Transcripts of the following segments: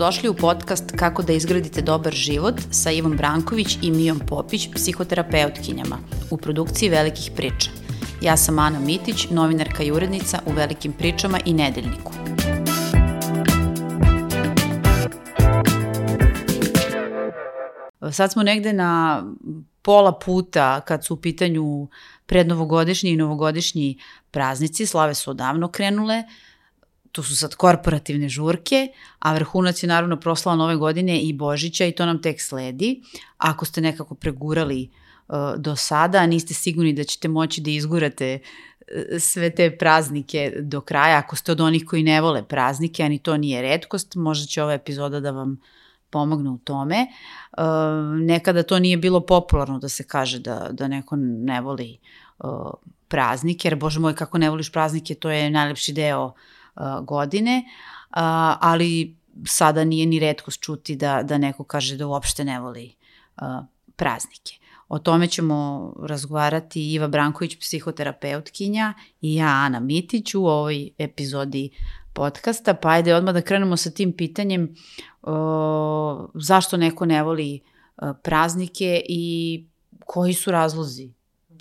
Dobrodošli u podcast Kako da izgradite dobar život sa Ivom Branković i Mijom Popić, psihoterapeutkinjama, u produkciji Velikih priča. Ja sam Ana Mitić, novinarka i urednica u Velikim pričama i Nedeljniku. Sad smo negde na pola puta kad su u pitanju prednovogodišnji i novogodišnji praznici, slave su odavno krenule, uh, tu su sad korporativne žurke, a vrhunac je naravno proslava nove godine i Božića i to nam tek sledi. Ako ste nekako pregurali uh, do sada, a niste sigurni da ćete moći da izgurate uh, sve te praznike do kraja, ako ste od onih koji ne vole praznike, a ni to nije redkost, možda će ova epizoda da vam pomogne u tome. Uh, nekada to nije bilo popularno da se kaže da, da neko ne voli uh, praznike, jer bože moj kako ne voliš praznike, to je najlepši deo godine, ali sada nije ni redkost čuti da, da neko kaže da uopšte ne voli praznike. O tome ćemo razgovarati Iva Branković, psihoterapeutkinja i ja, Ana Mitić, u ovoj epizodi podcasta. Pa ajde odmah da krenemo sa tim pitanjem o, zašto neko ne voli praznike i koji su razlozi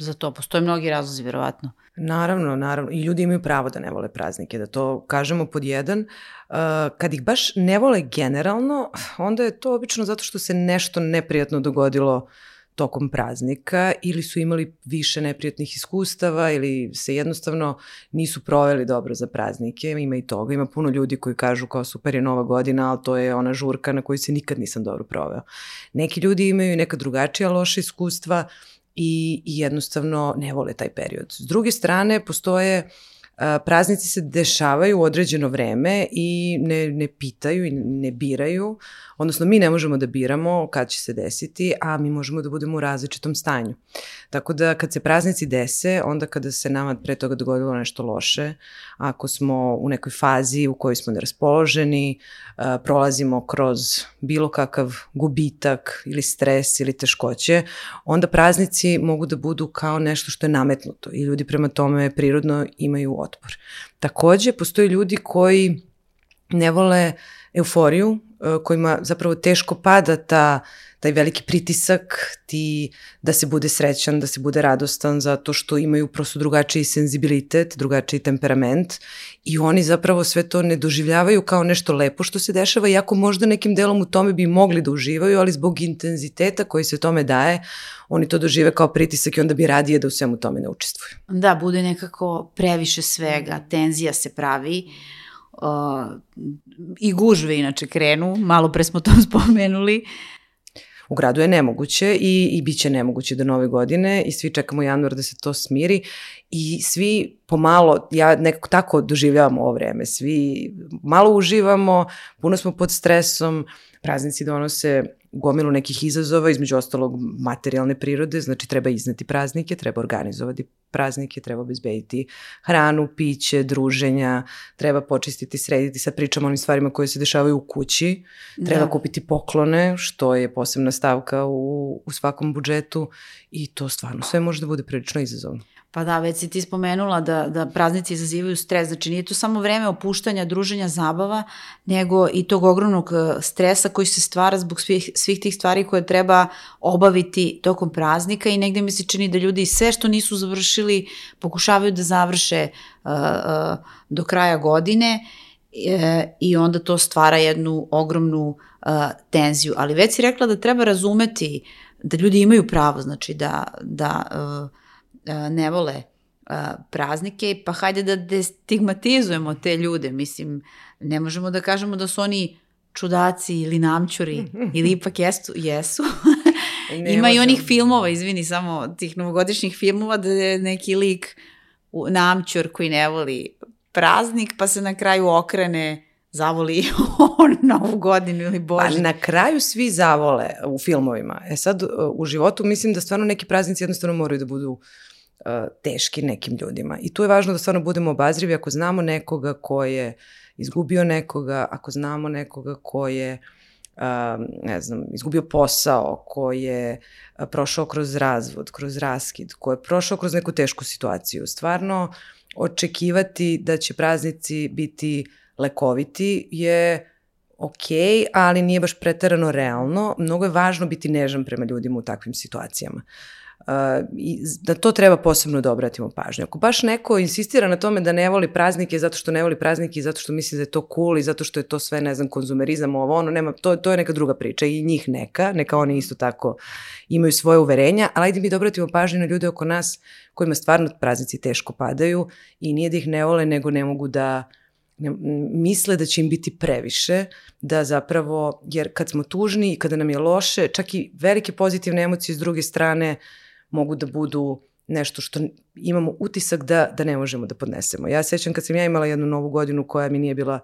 za to. Postoje mnogi razlozi, verovatno. Naravno, naravno. I ljudi imaju pravo da ne vole praznike, da to kažemo pod jedan. Uh, kad ih baš ne vole generalno, onda je to obično zato što se nešto neprijatno dogodilo tokom praznika ili su imali više neprijatnih iskustava ili se jednostavno nisu proveli dobro za praznike. Ima i toga. Ima puno ljudi koji kažu kao super je nova godina, ali to je ona žurka na kojoj se nikad nisam dobro proveo. Neki ljudi imaju neka drugačija loša iskustva i, i jednostavno ne vole taj period. S druge strane, postoje praznici se dešavaju u određeno vreme i ne, ne pitaju i ne biraju, odnosno mi ne možemo da biramo kad će se desiti, a mi možemo da budemo u različitom stanju. Tako da kad se praznici dese, onda kada se nama pre toga dogodilo nešto loše, ako smo u nekoj fazi u kojoj smo neraspoloženi, prolazimo kroz bilo kakav gubitak ili stres ili teškoće, onda praznici mogu da budu kao nešto što je nametnuto i ljudi prema tome prirodno imaju otpor. Takođe, postoje ljudi koji ne vole euforiju, kojima zapravo teško pada ta taj veliki pritisak ti da se bude srećan, da se bude radostan zato što imaju prosto drugačiji senzibilitet, drugačiji temperament i oni zapravo sve to ne doživljavaju kao nešto lepo što se dešava, iako možda nekim delom u tome bi mogli da uživaju, ali zbog intenziteta koji se tome daje, oni to dožive kao pritisak i onda bi radije da u svemu tome ne učestvuju. Da, bude nekako previše svega, tenzija se pravi, i gužve inače krenu, malo pre smo to spomenuli, U gradu je nemoguće i, i bit će nemoguće do nove godine i svi čekamo januar da se to smiri i svi pomalo, ja nekako tako doživljavam ovo vreme, svi malo uživamo, puno smo pod stresom, praznici donose gomilu nekih izazova, između ostalog materijalne prirode, znači treba izneti praznike, treba organizovati praznike, treba obezbediti hranu, piće, druženja, treba počistiti, srediti, sad pričamo o onim stvarima koje se dešavaju u kući, treba da. kupiti poklone, što je posebna stavka u, u svakom budžetu i to stvarno sve može da bude prilično izazovno. Pa da, već si ti spomenula da, da praznici izazivaju stres, znači nije to samo vreme opuštanja, druženja, zabava, nego i tog ogromnog e, stresa koji se stvara zbog svih, svih tih stvari koje treba obaviti tokom praznika i negde mi se čini da ljudi sve što nisu završili pokušavaju da završe uh, uh, do kraja godine uh, i onda to stvara jednu ogromnu uh, tenziju. Ali već si rekla da treba razumeti da ljudi imaju pravo, znači da, da uh, ne vole praznike, pa hajde da destigmatizujemo te ljude. Mislim, ne možemo da kažemo da su oni čudaci ili namćuri, ili ipak jesu. jesu. Ima i onih filmova, izvini, samo tih novogodišnjih filmova da je neki lik namćur koji ne voli praznik, pa se na kraju okrene zavoli novu godinu ili bože. Pa na kraju svi zavole u filmovima. E sad, u životu mislim da stvarno neki praznici jednostavno moraju da budu uh, teški nekim ljudima. I tu je važno da stvarno budemo obazrivi ako znamo nekoga ko je izgubio nekoga, ako znamo nekoga ko je ne znam, izgubio posao, ko je prošao kroz razvod, kroz raskid, ko je prošao kroz neku tešku situaciju. Stvarno, očekivati da će praznici biti lekoviti je ok, ali nije baš preterano realno. Mnogo je važno biti nežan prema ljudima u takvim situacijama. Uh, i da to treba posebno da obratimo pažnju. Ako baš neko insistira na tome da ne voli praznike zato što ne voli praznike i zato što misli da je to cool i zato što je to sve, ne znam, konzumerizam, ovo ono, nema, to, to je neka druga priča i njih neka, neka oni isto tako imaju svoje uverenja, ali ajde mi da obratimo pažnju na ljude oko nas kojima stvarno praznici teško padaju i nije da ih ne vole, nego ne mogu da misle da će im biti previše, da zapravo, jer kad smo tužni i kada nam je loše, čak i velike pozitivne emocije s druge strane mogu da budu nešto što imamo utisak da, da ne možemo da podnesemo. Ja sećam kad sam ja imala jednu novu godinu koja mi nije bila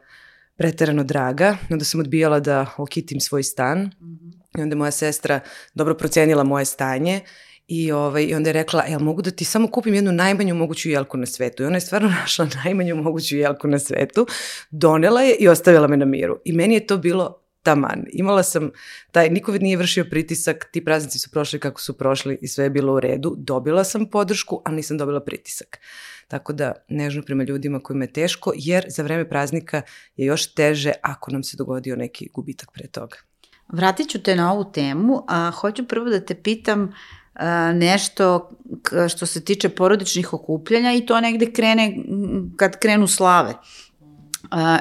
preterano draga, onda sam odbijala da okitim svoj stan mm -hmm. i onda moja sestra dobro procenila moje stanje I, ovaj, I onda je rekla, jel mogu da ti samo kupim jednu najmanju moguću jelku na svetu? I ona je stvarno našla najmanju moguću jelku na svetu, donela je i ostavila me na miru. I meni je to bilo taman. Imala sam taj, niko nije vršio pritisak, ti praznici su prošli kako su prošli i sve je bilo u redu. Dobila sam podršku, ali nisam dobila pritisak. Tako da nežno prema ljudima kojima je teško, jer za vreme praznika je još teže ako nam se dogodio neki gubitak pre toga. Vratit ću te na ovu temu, a hoću prvo da te pitam nešto što se tiče porodičnih okupljanja i to negde krene kad krenu slave.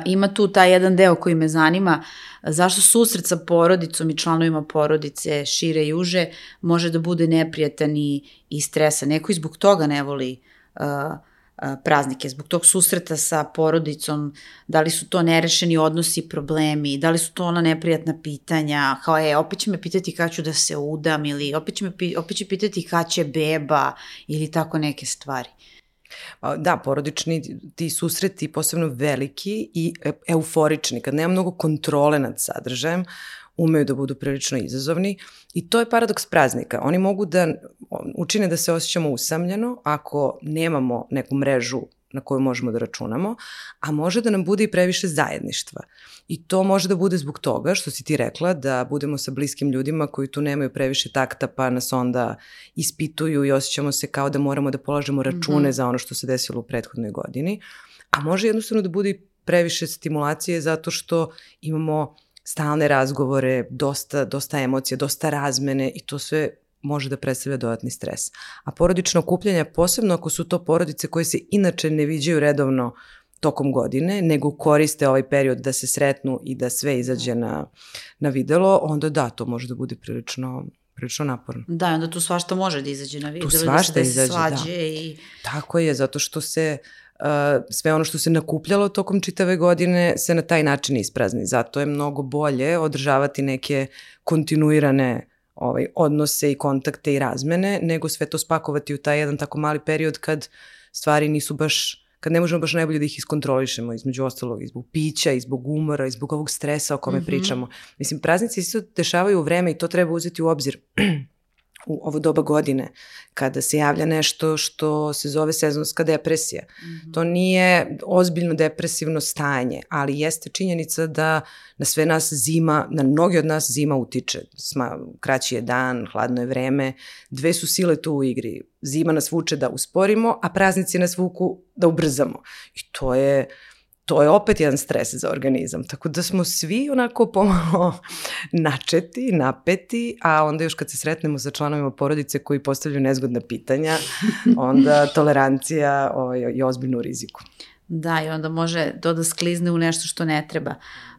Ima tu taj jedan deo koji me zanima, zašto susret sa porodicom i članovima porodice, šire i uže, može da bude neprijatan i, i stresa. Neko i zbog toga ne voli uh, praznike, zbog tog susreta sa porodicom, da li su to nerešeni odnosi i problemi, da li su to ona neprijatna pitanja, kao je, opet će me pitati kada ću da se udam ili opet će, me, opet će pitati kada će beba ili tako neke stvari. Da, porodični ti susreti posebno veliki i e, euforični, kad nema mnogo kontrole nad sadržajem, umeju da budu prilično izazovni i to je paradoks praznika. Oni mogu da učine da se osjećamo usamljeno ako nemamo neku mrežu na koju možemo da računamo, a može da nam bude i previše zajedništva. I to može da bude zbog toga, što si ti rekla, da budemo sa bliskim ljudima koji tu nemaju previše takta, pa nas onda ispituju i osjećamo se kao da moramo da polažemo račune mm -hmm. za ono što se desilo u prethodnoj godini. A može jednostavno da bude i previše stimulacije zato što imamo stalne razgovore, dosta, dosta emocija, dosta razmene i to sve može da predstavlja dodatni stres. A porodično okupljanje, posebno ako su to porodice koje se inače ne viđaju redovno tokom godine, nego koriste ovaj period da se sretnu i da sve izađe na, na videlo, onda da, to može da bude prilično prilično naporno. Da, onda tu svašta može da izađe na videlo, tu svašta da se izađe, svađe da. i... Tako je, zato što se uh, sve ono što se nakupljalo tokom čitave godine se na taj način isprazni. Zato je mnogo bolje održavati neke kontinuirane ovaj, odnose i kontakte i razmene, nego sve to spakovati u taj jedan tako mali period kad stvari nisu baš kad ne možemo baš najbolje da ih iskontrolišemo, između ostalog, i zbog pića, i zbog umora, i zbog ovog stresa o kome mm -hmm. pričamo. Mislim, praznici se dešavaju u vreme i to treba uzeti u obzir u ovo doba godine, kada se javlja nešto što se zove sezonska depresija. Mm -hmm. To nije ozbiljno depresivno stanje, ali jeste činjenica da na sve nas zima, na mnogi od nas zima utiče. Sma, kraći je dan, hladno je vreme, dve su sile tu u igri. Zima nas vuče da usporimo, a praznici nas vuku da ubrzamo. I to je to je opet jedan stres za organizam. Tako da smo svi onako pomalo načeti, napeti, a onda još kad se sretnemo sa članovima porodice koji postavljaju nezgodna pitanja, onda tolerancija ovaj, je ozbiljno u riziku. Da, i onda može to da sklizne u nešto što ne treba.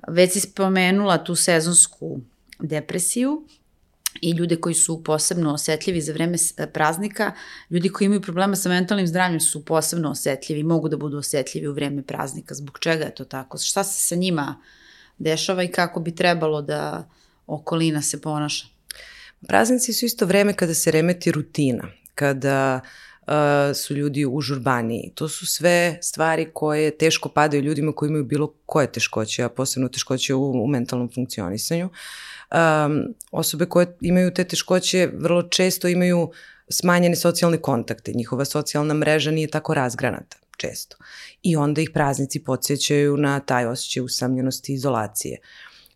Već si spomenula tu sezonsku depresiju, i ljude koji su posebno osetljivi za vreme praznika, ljudi koji imaju problema sa mentalnim zdravljem su posebno osetljivi, mogu da budu osetljivi u vreme praznika. Zbog čega je to tako? Šta se sa njima dešava i kako bi trebalo da okolina se ponaša? Praznici su isto vreme kada se remeti rutina, kada uh, su ljudi u žurbaniji. To su sve stvari koje teško padaju ljudima koji imaju bilo koje teškoće, a posebno teškoće u, u mentalnom funkcionisanju. Uh, um, osobe koje imaju te teškoće vrlo često imaju smanjene socijalne kontakte, njihova socijalna mreža nije tako razgranata često. I onda ih praznici podsjećaju na taj osjećaj usamljenosti i izolacije.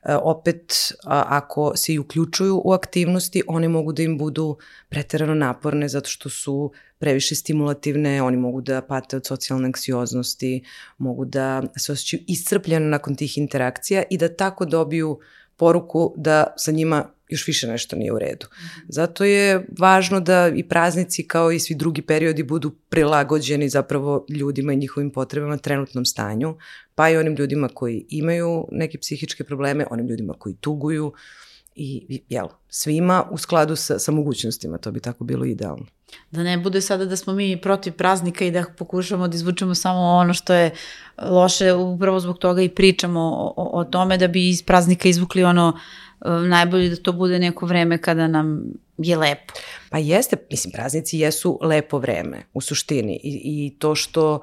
E, opet, ako se i uključuju u aktivnosti, one mogu da im budu preterano naporne zato što su previše stimulativne, oni mogu da pate od socijalne anksioznosti, mogu da se osjećaju iscrpljeno nakon tih interakcija i da tako dobiju poruku da sa njima još više nešto nije u redu. Mhm. Zato je važno da i praznici kao i svi drugi periodi budu prilagođeni zapravo ljudima i njihovim potrebama, trenutnom stanju, pa i onim ljudima koji imaju neke psihičke probleme, onim ljudima koji tuguju i jel, svima u skladu sa, sa mogućnostima, to bi tako bilo idealno. Da ne bude sada da smo mi protiv praznika i da pokušamo da izvučemo samo ono što je loše, upravo zbog toga i pričamo o, o, o tome da bi iz praznika izvukli ono e, najbolje da to bude neko vreme kada nam je lepo. Pa jeste, mislim, praznici jesu lepo vreme u suštini i, i to što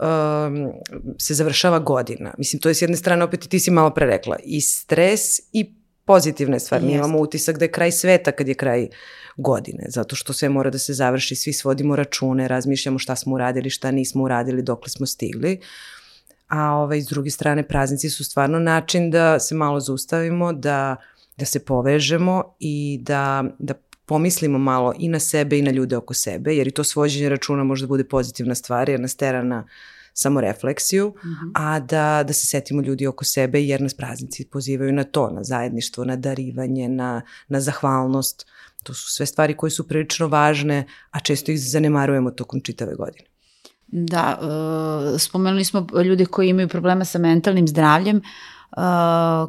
um, se završava godina. Mislim, to je s jedne strane, opet i ti si malo pre rekla, i stres i pozitivne stvari. Mi imamo utisak da je kraj sveta kad je kraj godine, zato što sve mora da se završi, svi svodimo račune, razmišljamo šta smo uradili, šta nismo uradili, dokle smo stigli. A ovaj, s druge strane, praznici su stvarno način da se malo zaustavimo, da, da se povežemo i da, da pomislimo malo i na sebe i na ljude oko sebe, jer i to svođenje računa može da bude pozitivna stvar, jer nas tera na samorefleksiju, mm -hmm. a da, da se setimo ljudi oko sebe, jer nas praznici pozivaju na to, na zajedništvo, na darivanje, na, na zahvalnost. To su sve stvari koje su prilično važne, a često ih zanemarujemo tokom čitave godine. Da, uh, spomenuli smo ljude koji imaju problema sa mentalnim zdravljem, uh,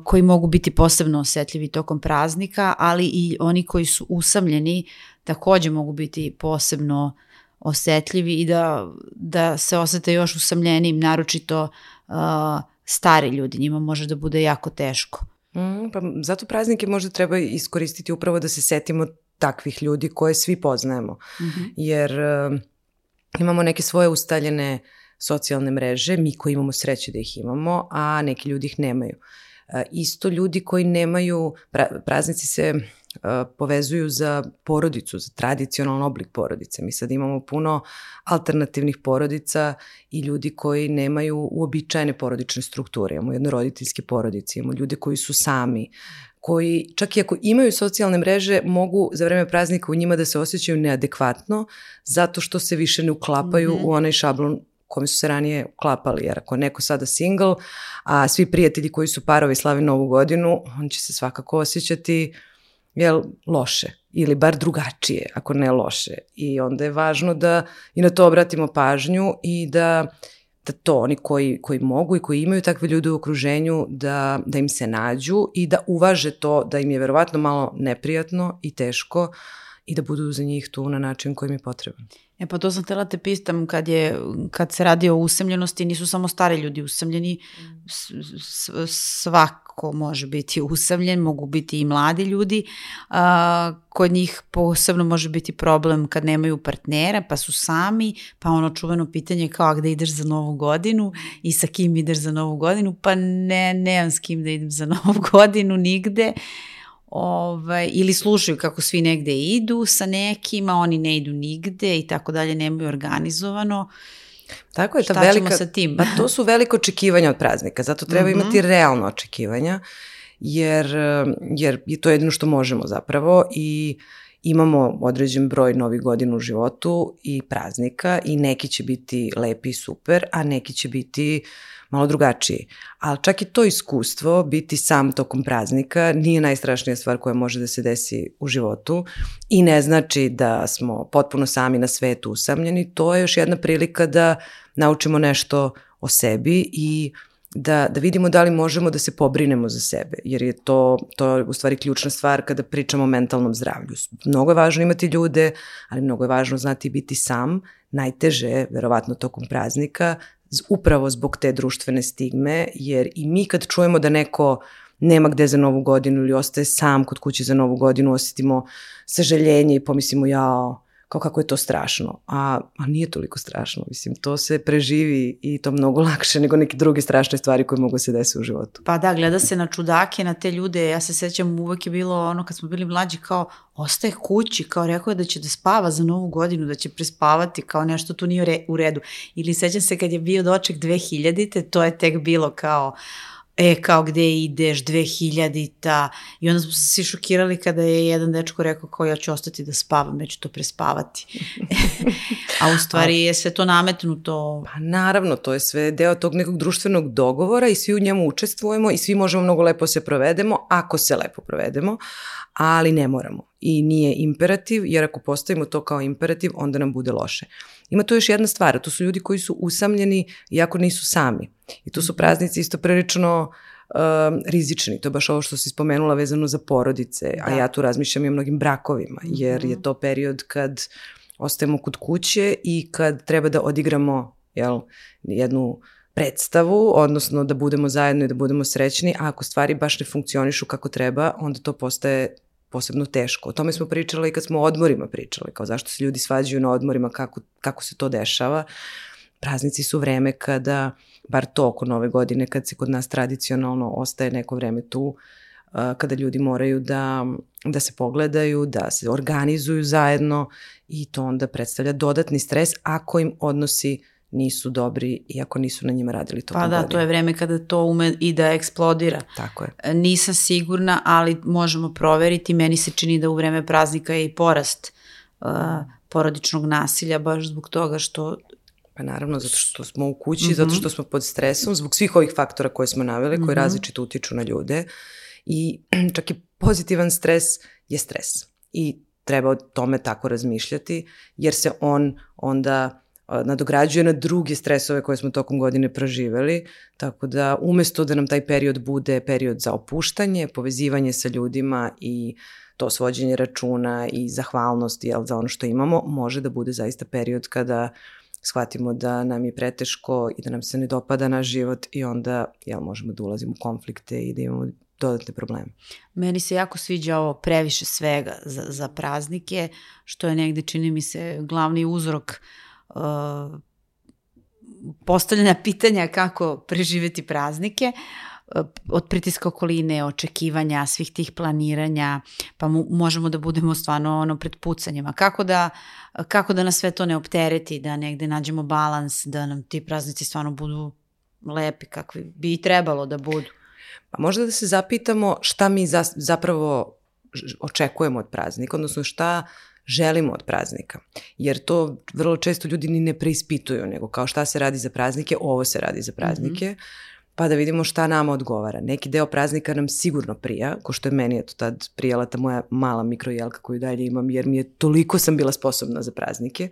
koji mogu biti posebno osetljivi tokom praznika, ali i oni koji su usamljeni takođe mogu biti posebno osetljivi i da, da se osete još usamljenim, naročito uh, stari ljudi, njima može da bude jako teško. Mm, pa zato praznike možda treba iskoristiti upravo da se setimo takvih ljudi koje svi poznajemo. Mm -hmm. Jer uh, imamo neke svoje ustaljene socijalne mreže, mi koji imamo sreće da ih imamo, a neki ljudi ih nemaju. Uh, isto ljudi koji nemaju, pra, praznici se povezuju za porodicu, za tradicionalan oblik porodice. Mi sad imamo puno alternativnih porodica i ljudi koji nemaju uobičajene porodične strukture. Imamo jednoroditeljske porodice, imamo ljude koji su sami, koji čak i ako imaju socijalne mreže mogu za vreme praznika u njima da se osjećaju neadekvatno zato što se više ne uklapaju mm -hmm. u onaj šablon kome su se ranije uklapali, jer ako neko sada single, a svi prijatelji koji su parovi slavi novu godinu, on će se svakako osjećati uh, jel, loše ili bar drugačije, ako ne loše. I onda je važno da i na to obratimo pažnju i da da to oni koji, koji mogu i koji imaju takve ljude u okruženju da, da im se nađu i da uvaže to da im je verovatno malo neprijatno i teško i da budu za njih tu na način koji im je potreban. E pa to sam tela te pistam, kad, je, kad se radi o usamljenosti, nisu samo stari ljudi usamljeni, svako može biti usamljen, mogu biti i mladi ljudi. A, kod njih posebno može biti problem kad nemaju partnera, pa su sami, pa ono čuveno pitanje kao gde ideš za novu godinu i sa kim ideš za novu godinu, pa ne, nemam s kim da idem za novu godinu nigde. Uh, ovaj, ili slušaju kako svi negde idu sa nekima, oni ne idu nigde i tako dalje, nemaju organizovano. Tako je, ta Šta velika, sa tim? Pa to su veliko očekivanja od praznika, zato treba mm -hmm. imati realno očekivanja, jer, jer je to jedino što možemo zapravo i imamo određen broj novih godina u životu i praznika i neki će biti lepi i super, a neki će biti malo drugačiji. Ali čak i to iskustvo, biti sam tokom praznika, nije najstrašnija stvar koja može da se desi u životu i ne znači da smo potpuno sami na svetu usamljeni. To je još jedna prilika da naučimo nešto o sebi i da, da vidimo da li možemo da se pobrinemo za sebe, jer je to, to je u stvari ključna stvar kada pričamo o mentalnom zdravlju. Mnogo je važno imati ljude, ali mnogo je važno znati biti sam, najteže, verovatno tokom praznika, upravo zbog te društvene stigme, jer i mi kad čujemo da neko nema gde za novu godinu ili ostaje sam kod kuće za novu godinu, osetimo sažaljenje i pomislimo jao, kao kako je to strašno. A, a nije toliko strašno, mislim, to se preživi i to mnogo lakše nego neke druge strašne stvari koje mogu se desiti u životu. Pa da, gleda se na čudake, na te ljude, ja se sećam uvek je bilo ono kad smo bili mlađi kao ostaje kući, kao rekao je da će da spava za novu godinu, da će prespavati, kao nešto tu nije u redu. Ili sećam se kad je bio doček 2000-te, to je tek bilo kao e, kao gde ideš, 2000-ta, i onda smo se svi šokirali kada je jedan dečko rekao kao ja ću ostati da spavam, neću to prespavati. A u stvari je sve to nametnuto. Pa naravno, to je sve deo tog nekog društvenog dogovora i svi u njemu učestvujemo i svi možemo mnogo lepo se provedemo, ako se lepo provedemo, ali ne moramo. I nije imperativ, jer ako postavimo to kao imperativ, onda nam bude loše. Ima tu još jedna stvar, to su ljudi koji su usamljeni iako nisu sami. I tu su praznici isto prilično um, rizični. To je baš ovo što si spomenula vezano za porodice, da. a ja tu razmišljam i o mnogim brakovima, jer je mhm. to period kad ostajemo kod kuće i kad treba da odigramo jel, jednu predstavu, odnosno da budemo zajedno i da budemo srećni, a ako stvari baš ne funkcionišu kako treba, onda to postaje posebno teško. O tome smo pričali i kad smo o odmorima pričali, kao zašto se ljudi svađaju na odmorima, kako, kako se to dešava. Praznici su vreme kada, bar to oko nove godine, kad se kod nas tradicionalno ostaje neko vreme tu, kada ljudi moraju da, da se pogledaju, da se organizuju zajedno i to onda predstavlja dodatni stres ako im odnosi nisu dobri iako nisu na njima radili to. Pa da, to je vreme kada to ume i da eksplodira. Tako je. E, nisam sigurna, ali možemo proveriti. Meni se čini da u vreme praznika je i porast uh, porodičnog nasilja, baš zbog toga što Pa naravno, zato što smo u kući, mm -hmm. zato što smo pod stresom, zbog svih ovih faktora koje smo naveli, koji mm -hmm. različito utiču na ljude. I čak i pozitivan stres je stres. I treba o tome tako razmišljati, jer se on onda nadograđuje na druge stresove koje smo tokom godine proživeli, tako da umesto da nam taj period bude period za opuštanje, povezivanje sa ljudima i to svođenje računa i zahvalnost jel, za ono što imamo, može da bude zaista period kada shvatimo da nam je preteško i da nam se ne dopada naš život i onda jel, možemo da ulazimo u konflikte i da imamo dodatne probleme. Meni se jako sviđa ovo previše svega za, za praznike, što je negde, čini mi se, glavni uzrok uh, uh, postavljanja pitanja kako preživeti praznike, uh, od pritiska okoline, očekivanja, svih tih planiranja, pa mu, možemo da budemo stvarno ono pred pucanjima. Kako da, kako da nas sve to ne optereti, da negde nađemo balans, da nam ti praznici stvarno budu lepi, kakvi bi i trebalo da budu. Pa možda da se zapitamo šta mi za, zapravo očekujemo od praznika, odnosno šta želimo od praznika. Jer to vrlo često ljudi ni ne preispituju, nego kao šta se radi za praznike, ovo se radi za praznike, mm -hmm. pa da vidimo šta nama odgovara. Neki deo praznika nam sigurno prija, ko što je meni eto tad prijela ta moja mala mikrojelka koju dalje imam, jer mi je toliko sam bila sposobna za praznike,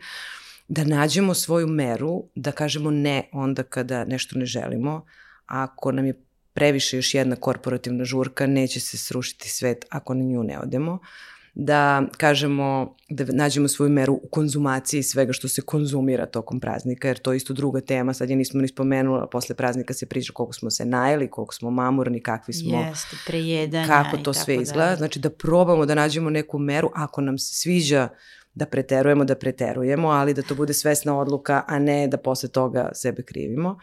da nađemo svoju meru, da kažemo ne onda kada nešto ne želimo, ako nam je previše još jedna korporativna žurka, neće se srušiti svet ako na nju ne odemo da kažemo, da nađemo svoju meru u konzumaciji svega što se konzumira tokom praznika, jer to je isto druga tema, sad je nismo ni spomenula, posle praznika se priča koliko smo se najeli, koliko smo mamurni, kakvi smo, Jeste, prejedanja kako to sve izgleda, znači da probamo da nađemo neku meru, ako nam se sviđa da preterujemo, da preterujemo, ali da to bude svesna odluka, a ne da posle toga sebe krivimo.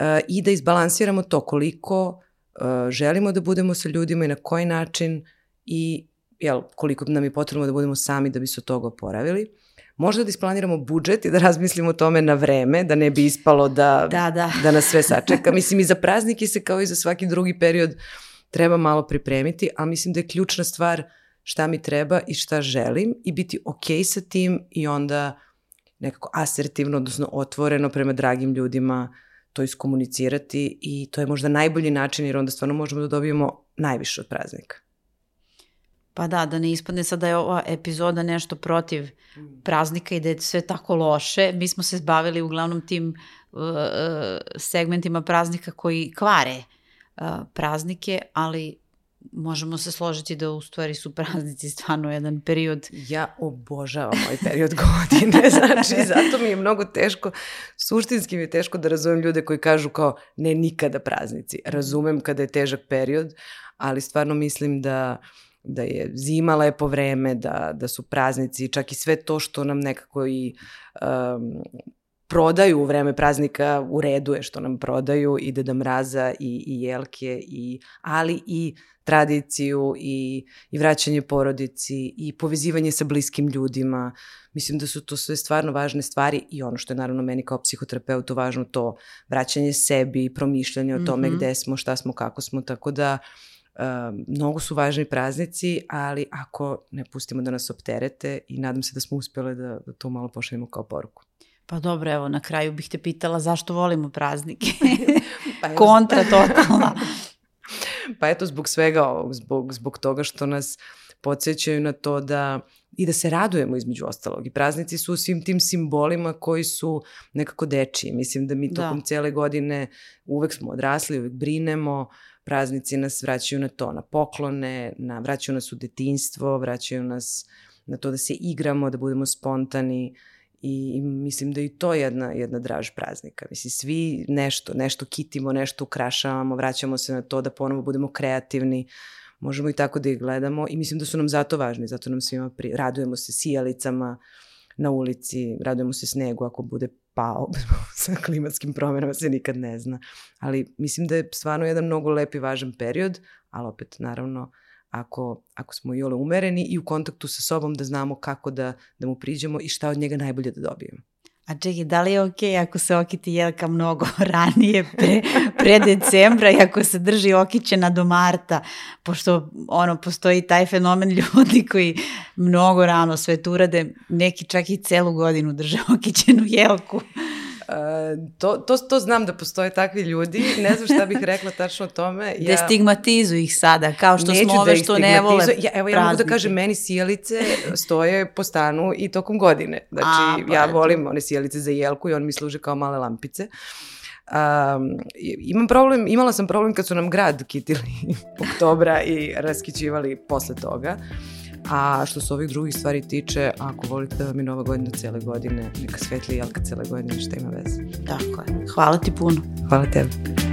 E, I da izbalansiramo to koliko e, želimo da budemo sa ljudima i na koji način i jel, koliko nam je potrebno da budemo sami da bi se od toga oporavili. Možda da isplaniramo budžet i da razmislimo o tome na vreme, da ne bi ispalo da, da, da. da nas sve sačeka. Mislim, i za praznike se kao i za svaki drugi period treba malo pripremiti, a mislim da je ključna stvar šta mi treba i šta želim i biti okej okay sa tim i onda nekako asertivno, odnosno otvoreno prema dragim ljudima to iskomunicirati i to je možda najbolji način jer onda stvarno možemo da dobijemo najviše od praznika. Pa da, da ne ispadne sad da je ova epizoda nešto protiv praznika i da je sve tako loše. Mi smo se zbavili uglavnom tim uh, uh, segmentima praznika koji kvare uh, praznike, ali možemo se složiti da u stvari su praznici stvarno jedan period. Ja obožavam ovaj period godine, znači zato mi je mnogo teško, suštinski mi je teško da razumem ljude koji kažu kao ne nikada praznici. Razumem kada je težak period, ali stvarno mislim da uh, da je zima lepo vreme, da, da su praznici, čak i sve to što nam nekako i um, prodaju u vreme praznika, u redu je što nam prodaju i Deda Mraza i, i Jelke, i, ali i tradiciju i, i vraćanje porodici i povezivanje sa bliskim ljudima. Mislim da su to sve stvarno važne stvari i ono što je naravno meni kao psihoterapeutu važno to vraćanje sebi, promišljanje o tome mm -hmm. gde smo, šta smo, kako smo, tako da uh, mnogo su važni praznici, ali ako ne pustimo da nas opterete i nadam se da smo uspjele da, da to malo pošaljemo kao poruku. Pa dobro, evo, na kraju bih te pitala zašto volimo praznike. pa Kontra totalna. pa eto, zbog svega ovog, zbog, zbog toga što nas podsjećaju na to da i da se radujemo između ostalog. I praznici su svim tim simbolima koji su nekako dečiji. Mislim da mi da. tokom da. cele godine uvek smo odrasli, uvek brinemo, praznici nas vraćaju na to, na poklone, na, vraćaju nas u detinstvo, vraćaju nas na to da se igramo, da budemo spontani, I, I mislim da i to je jedna, jedna draž praznika. Mislim, svi nešto, nešto kitimo, nešto ukrašavamo, vraćamo se na to da ponovo budemo kreativni, možemo i tako da ih gledamo i mislim da su nam zato važni, zato nam svima pri... radujemo se sijalicama na ulici, radujemo se snegu ako bude pao sa klimatskim promjenama se nikad ne zna. Ali mislim da je stvarno jedan mnogo lep i važan period, ali opet naravno ako, ako smo i ole umereni i u kontaktu sa sobom da znamo kako da, da mu priđemo i šta od njega najbolje da dobijemo. A čekaj, da li je okej okay ako se okiti jelka mnogo ranije pre, pre decembra i ako se drži okićena do marta, pošto ono, postoji taj fenomen ljudi koji mnogo rano sve tu urade, neki čak i celu godinu drže okićenu jelku. Uh, to, to, to znam da postoje takvi ljudi, ne znam šta bih rekla tačno o tome. Ja, Destigmatizuju ih sada, kao što smo da ove da što ne vole ja, Evo ja mogu da kažem, meni sjelice stoje po stanu i tokom godine. Znači, A, pa ja volim one sjelice za jelku i on mi služe kao male lampice. Um, imam problem, imala sam problem kad su nam grad kitili oktobra i raskićivali posle toga. A što se ovih drugih stvari tiče, ako volite da vam je nova godina cele godine, neka svetli jelka cele godine, šta ima veze. Tako je. Hvala ti puno. Hvala tebi.